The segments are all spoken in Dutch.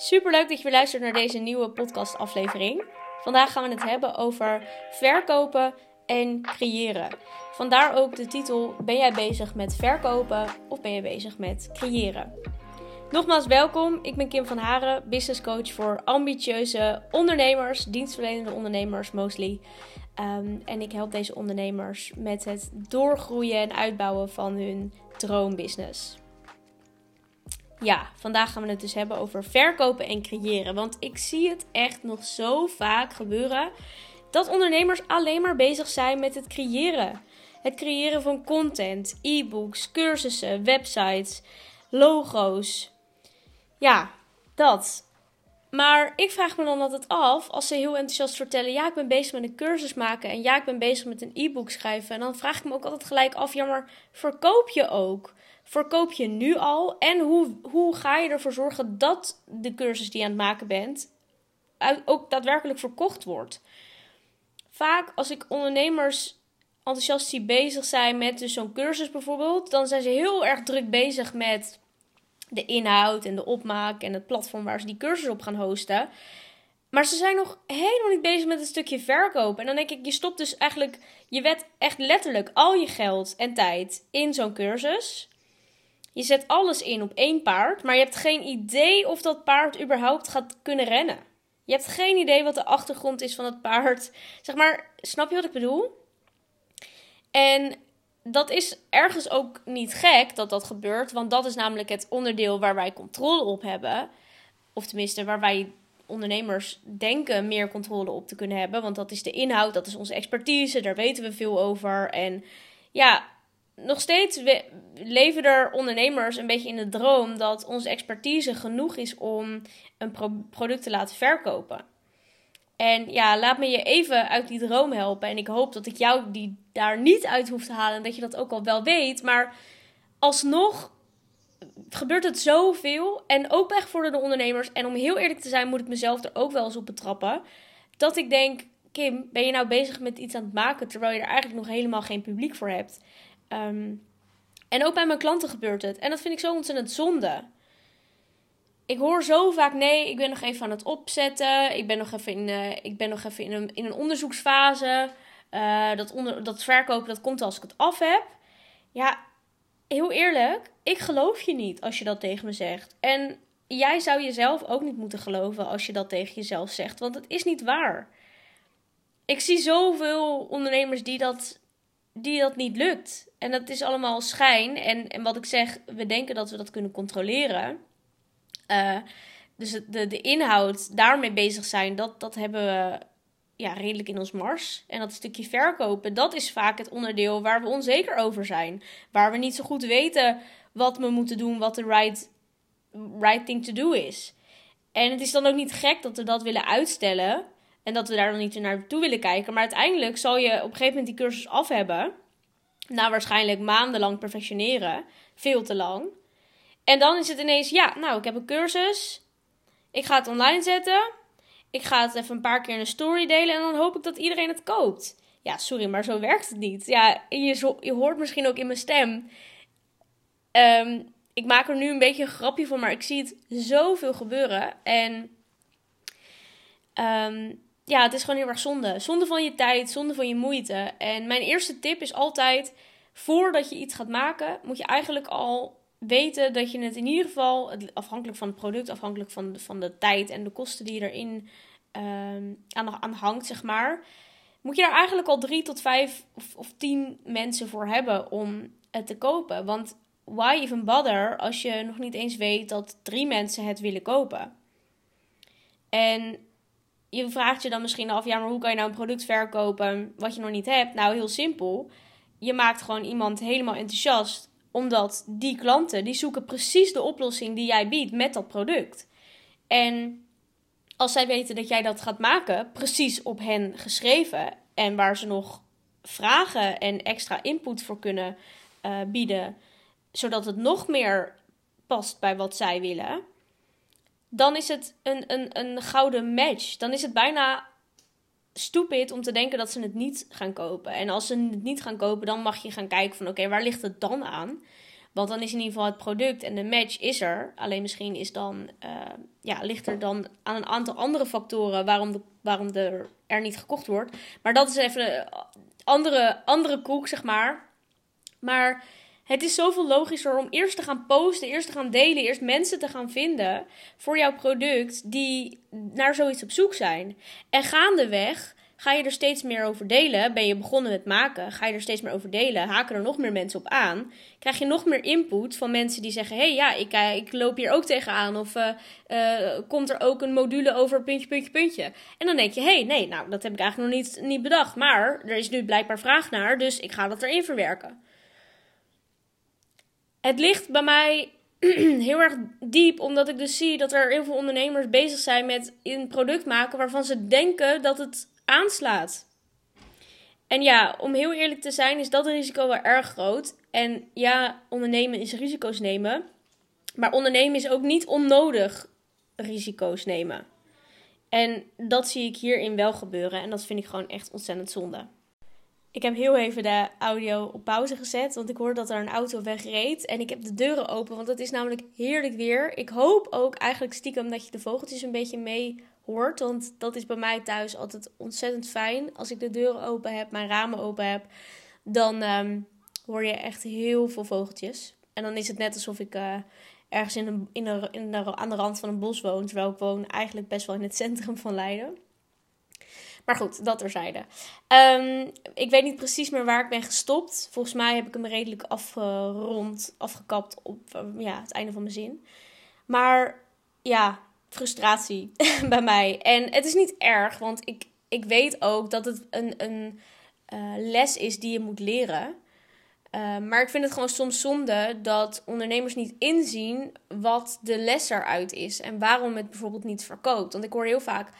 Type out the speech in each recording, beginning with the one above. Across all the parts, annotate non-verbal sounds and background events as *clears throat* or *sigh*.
Super leuk dat je weer luistert naar deze nieuwe podcastaflevering. Vandaag gaan we het hebben over verkopen en creëren. Vandaar ook de titel: Ben jij bezig met verkopen of ben je bezig met creëren? Nogmaals welkom, ik ben Kim van Haren, business coach voor ambitieuze ondernemers, dienstverlenende ondernemers mostly. Ehm, en ik help deze ondernemers met het doorgroeien en uitbouwen van hun droombusiness. Ja, vandaag gaan we het dus hebben over verkopen en creëren. Want ik zie het echt nog zo vaak gebeuren dat ondernemers alleen maar bezig zijn met het creëren. Het creëren van content, e-books, cursussen, websites, logo's. Ja, dat. Maar ik vraag me dan altijd af, als ze heel enthousiast vertellen: ja, ik ben bezig met een cursus maken en ja, ik ben bezig met een e-book schrijven. En dan vraag ik me ook altijd gelijk af: ja, maar verkoop je ook? Verkoop je nu al? En hoe, hoe ga je ervoor zorgen dat de cursus die je aan het maken bent ook daadwerkelijk verkocht wordt? Vaak als ik ondernemers enthousiast zie bezig zijn met dus zo'n cursus bijvoorbeeld, dan zijn ze heel erg druk bezig met de inhoud en de opmaak en het platform waar ze die cursus op gaan hosten. Maar ze zijn nog helemaal niet bezig met het stukje verkopen. En dan denk ik, je stopt dus eigenlijk, je wet echt letterlijk al je geld en tijd in zo'n cursus. Je zet alles in op één paard, maar je hebt geen idee of dat paard überhaupt gaat kunnen rennen. Je hebt geen idee wat de achtergrond is van het paard. Zeg maar, snap je wat ik bedoel? En dat is ergens ook niet gek dat dat gebeurt, want dat is namelijk het onderdeel waar wij controle op hebben. Of tenminste, waar wij ondernemers denken meer controle op te kunnen hebben. Want dat is de inhoud, dat is onze expertise, daar weten we veel over. En ja, nog steeds leven er ondernemers een beetje in de droom dat onze expertise genoeg is om een product te laten verkopen. En ja, laat me je even uit die droom helpen. En ik hoop dat ik jou die daar niet uit hoef te halen. En dat je dat ook al wel weet. Maar alsnog gebeurt het zoveel. En ook bij gevorderde ondernemers. En om heel eerlijk te zijn, moet ik mezelf er ook wel eens op betrappen. Dat ik denk: Kim, ben je nou bezig met iets aan het maken. terwijl je er eigenlijk nog helemaal geen publiek voor hebt? Ehm, en ook bij mijn klanten gebeurt het. En dat vind ik zo ontzettend zonde. Ik hoor zo vaak: nee, ik ben nog even aan het opzetten. Ik ben nog even in, uh, ik ben nog even in, een, in een onderzoeksfase. Uh, dat, onder, dat verkopen dat komt als ik het af heb. Ja, heel eerlijk, ik geloof je niet als je dat tegen me zegt. En jij zou jezelf ook niet moeten geloven als je dat tegen jezelf zegt, want het is niet waar. Ik zie zoveel ondernemers die dat die dat niet lukt. En dat is allemaal schijn. En, en wat ik zeg, we denken dat we dat kunnen controleren. Uh, dus de, de inhoud, daarmee bezig zijn, dat, dat hebben we ja, redelijk in ons mars. En dat stukje verkopen, dat is vaak het onderdeel waar we onzeker over zijn. Waar we niet zo goed weten wat we moeten doen, wat de right, right thing to do is. En het is dan ook niet gek dat we dat willen uitstellen. En dat we daar dan niet naar toe willen kijken. Maar uiteindelijk zal je op een gegeven moment die cursus af hebben. Na waarschijnlijk maandenlang perfectioneren. Veel te lang. En dan is het ineens, ja, nou, ik heb een cursus. Ik ga het online zetten. Ik ga het even een paar keer in een story delen. En dan hoop ik dat iedereen het koopt. Ja, sorry, maar zo werkt het niet. Ja, je, je hoort misschien ook in mijn stem. Ehm, ik maak er nu een beetje een grapje van, maar ik zie het zoveel gebeuren. En um, ja, het is gewoon heel erg zonde. Zonde van je tijd, zonde van je moeite. En mijn eerste tip is altijd: voordat je iets gaat maken, moet je eigenlijk al weten dat je het in ieder geval, afhankelijk van het product, afhankelijk van de, van de tijd en de kosten die erin um, aan, aan hangt, zeg maar. Moet je daar eigenlijk al drie tot vijf of, of tien mensen voor hebben om het te kopen. Want why even bother als je nog niet eens weet dat drie mensen het willen kopen? En je vraagt je dan misschien af, ja, maar hoe kan je nou een product verkopen wat je nog niet hebt? Nou, heel simpel. Je maakt gewoon iemand helemaal enthousiast, omdat die klanten, die zoeken precies de oplossing die jij biedt met dat product. En als zij weten dat jij dat gaat maken, precies op hen geschreven, en waar ze nog vragen en extra input voor kunnen uh, bieden, zodat het nog meer past bij wat zij willen dan is het een, een, een gouden match. Dan is het bijna stupid om te denken dat ze het niet gaan kopen. En als ze het niet gaan kopen, dan mag je gaan kijken van oké, waar ligt het dan aan? Want dan is in ieder geval het product en de match is er. Alleen misschien is dan, uh, ja, ligt er dan aan een aantal andere factoren waarom, de, waarom er, er niet gekocht wordt. Maar dat is even een andere, andere koek, zeg maar. Maar het is zoveel logischer om eerst te gaan posten, eerst te gaan delen, eerst mensen te gaan vinden voor jouw product die naar zoiets op zoek zijn. En gaandeweg ga je er steeds meer over delen. Ben je begonnen met maken, ga je er steeds meer over delen. Haken er nog meer mensen op aan. Krijg je nog meer input van mensen die zeggen: hey, ja, ik, eh, ik loop hier ook tegenaan. Of uh, uh, komt er ook een module over puntje, puntje, puntje. En dan denk je: hey, nee, nou, dat heb ik eigenlijk nog niet, niet bedacht. Maar er is nu blijkbaar vraag naar, dus ik ga dat erin verwerken. Het ligt bij mij *clears throat* heel erg diep, omdat ik dus zie dat er heel veel ondernemers bezig zijn met een product maken waarvan ze denken dat het aanslaat. En ja, om heel eerlijk te zijn, is dat risico wel erg groot. En ja, ondernemen is risico's nemen. Maar ondernemen is ook niet onnodig risico's nemen. En dat zie ik hierin wel gebeuren. En dat vind ik gewoon echt ontzettend zonde. Ik heb heel even de audio op pauze gezet, want ik hoorde dat er een auto wegreed. En ik heb de deuren open, want het is namelijk heerlijk weer. Ik hoop ook eigenlijk stiekem dat je de vogeltjes een beetje mee hoort. Want dat is bij mij thuis altijd ontzettend fijn. Als ik de deuren open heb, mijn ramen open heb, dan um, hoor je echt heel veel vogeltjes. En dan is het net alsof ik uh, ergens in een, in een, in een, aan de rand van een bos woon. Terwijl ik woon eigenlijk best wel in het centrum van Leiden. Maar goed, dat terzijde. Um, ik weet niet precies meer waar ik ben gestopt. Volgens mij heb ik hem redelijk afgerond, afgekapt op ja, het einde van mijn zin. Maar ja, frustratie *laughs* bij mij. En het is niet erg, want ik, ik weet ook dat het een, een uh, les is die je moet leren. Uh, maar ik vind het gewoon soms zonde dat ondernemers niet inzien wat de les eruit is en waarom het bijvoorbeeld niet verkoopt. Want ik hoor heel vaak,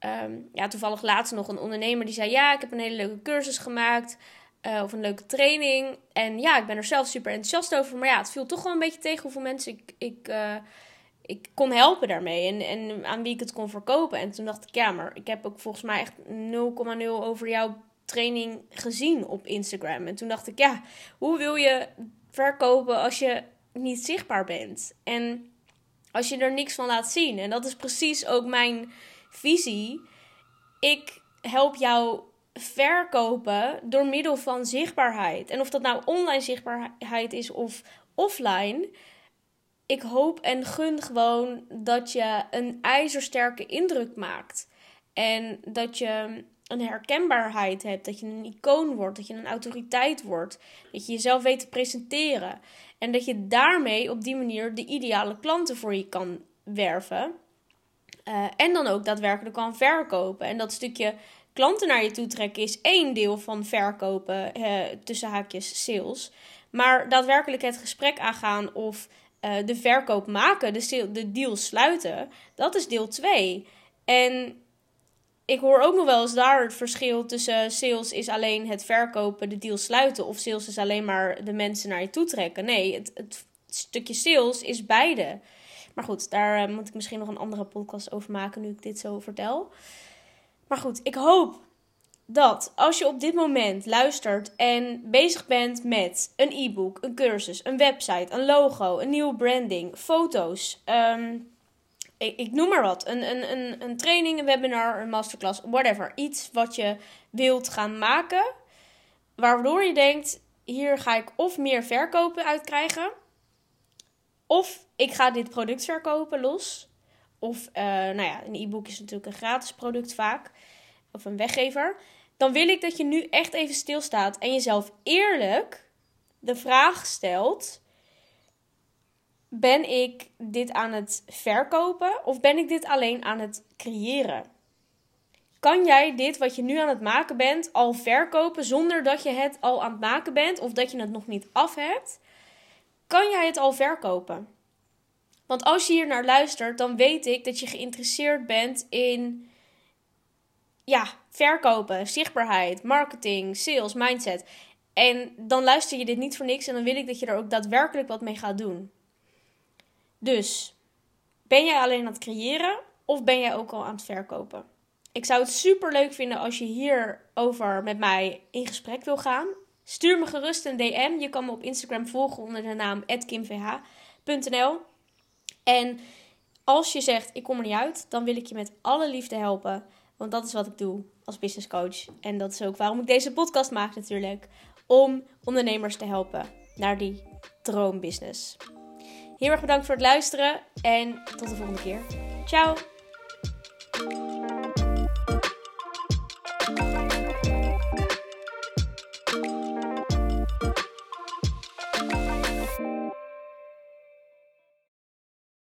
um, ja, toevallig laatst nog een ondernemer die zei: Ja, ik heb een hele leuke cursus gemaakt. Uh, of een leuke training. En ja, ik ben er zelf super enthousiast over. Maar ja, het viel toch wel een beetje tegen hoeveel mensen ik, ik ik kon helpen daarmee en, en aan wie ik het kon verkopen. En toen dacht ik, ja, maar ik heb ook volgens mij echt 0,0 over jouw training gezien op Instagram. En toen dacht ik, ja, hoe wil je verkopen als je niet zichtbaar bent? En als je er niks van laat zien. En dat is precies ook mijn visie. Ik help jou verkopen door middel van zichtbaarheid. En of dat nou online zichtbaarheid is of offline ik hoop en gun gewoon dat je een ijzersterke indruk maakt. En dat je een herkenbaarheid hebt, dat je een icoon wordt, dat je een autoriteit wordt, dat je jezelf weet te presenteren. En dat je daarmee op die manier de ideale klanten voor je kan werven. Uh, en dan ook daadwerkelijk kan verkopen. En dat stukje klanten naar je toe trekken is één deel van verkopen, uh, tussen haakjes sales. Maar daadwerkelijk het gesprek aangaan of uh, de verkoop maken, de, de deal sluiten, dat is deel 2. En ik hoor ook nog wel eens daar het verschil tussen sales is alleen het verkopen, de deal sluiten, of sales is alleen maar de mensen naar je toe trekken. Nee, het, het stukje sales is beide. Maar goed, daar uh, moet ik misschien nog een andere podcast over maken nu ik dit zo vertel. Maar goed, ik hoop dat als je op dit moment luistert en bezig bent met een e-book, een cursus, een website, een logo, een nieuwe branding, foto's, ehm, ik, noem maar wat, een, een, een, een training, een webinar, een masterclass, whatever, iets wat je wilt gaan maken, waardoor je denkt, hier ga ik of meer verkopen uitkrijgen, of ik ga dit product verkopen los, of uh, nou ja, een e-book is natuurlijk een gratis product vaak, of een weggever dan wil ik dat je nu echt even stilstaat en jezelf eerlijk de vraag stelt: ben ik dit aan het verkopen of ben ik dit alleen aan het creëren? Kan jij dit wat je nu aan het maken bent al verkopen zonder dat je het al aan het maken bent of dat je het nog niet af hebt? Kan jij het al verkopen? Want als je hier naar luistert, dan weet ik dat je geïnteresseerd bent in ja, verkopen, zichtbaarheid, marketing, sales, mindset. En dan luister je dit niet voor niks en dan wil ik dat je er ook daadwerkelijk wat mee gaat doen. Dus, ben jij alleen aan het creëren of ben jij ook al aan het verkopen? Ik zou het super leuk vinden als je hierover met mij in gesprek wil gaan. Stuur me gerust een DM. Je kan me op Instagram volgen onder de naam kimvh.nl. En als je zegt ik kom er niet uit, dan wil ik je met alle liefde helpen. Want dat is wat ik doe als business coach. En dat is ook waarom ik deze podcast maak natuurlijk. Om ondernemers te helpen naar die droombusiness. Heel erg bedankt voor het luisteren en tot de volgende keer. Ciao!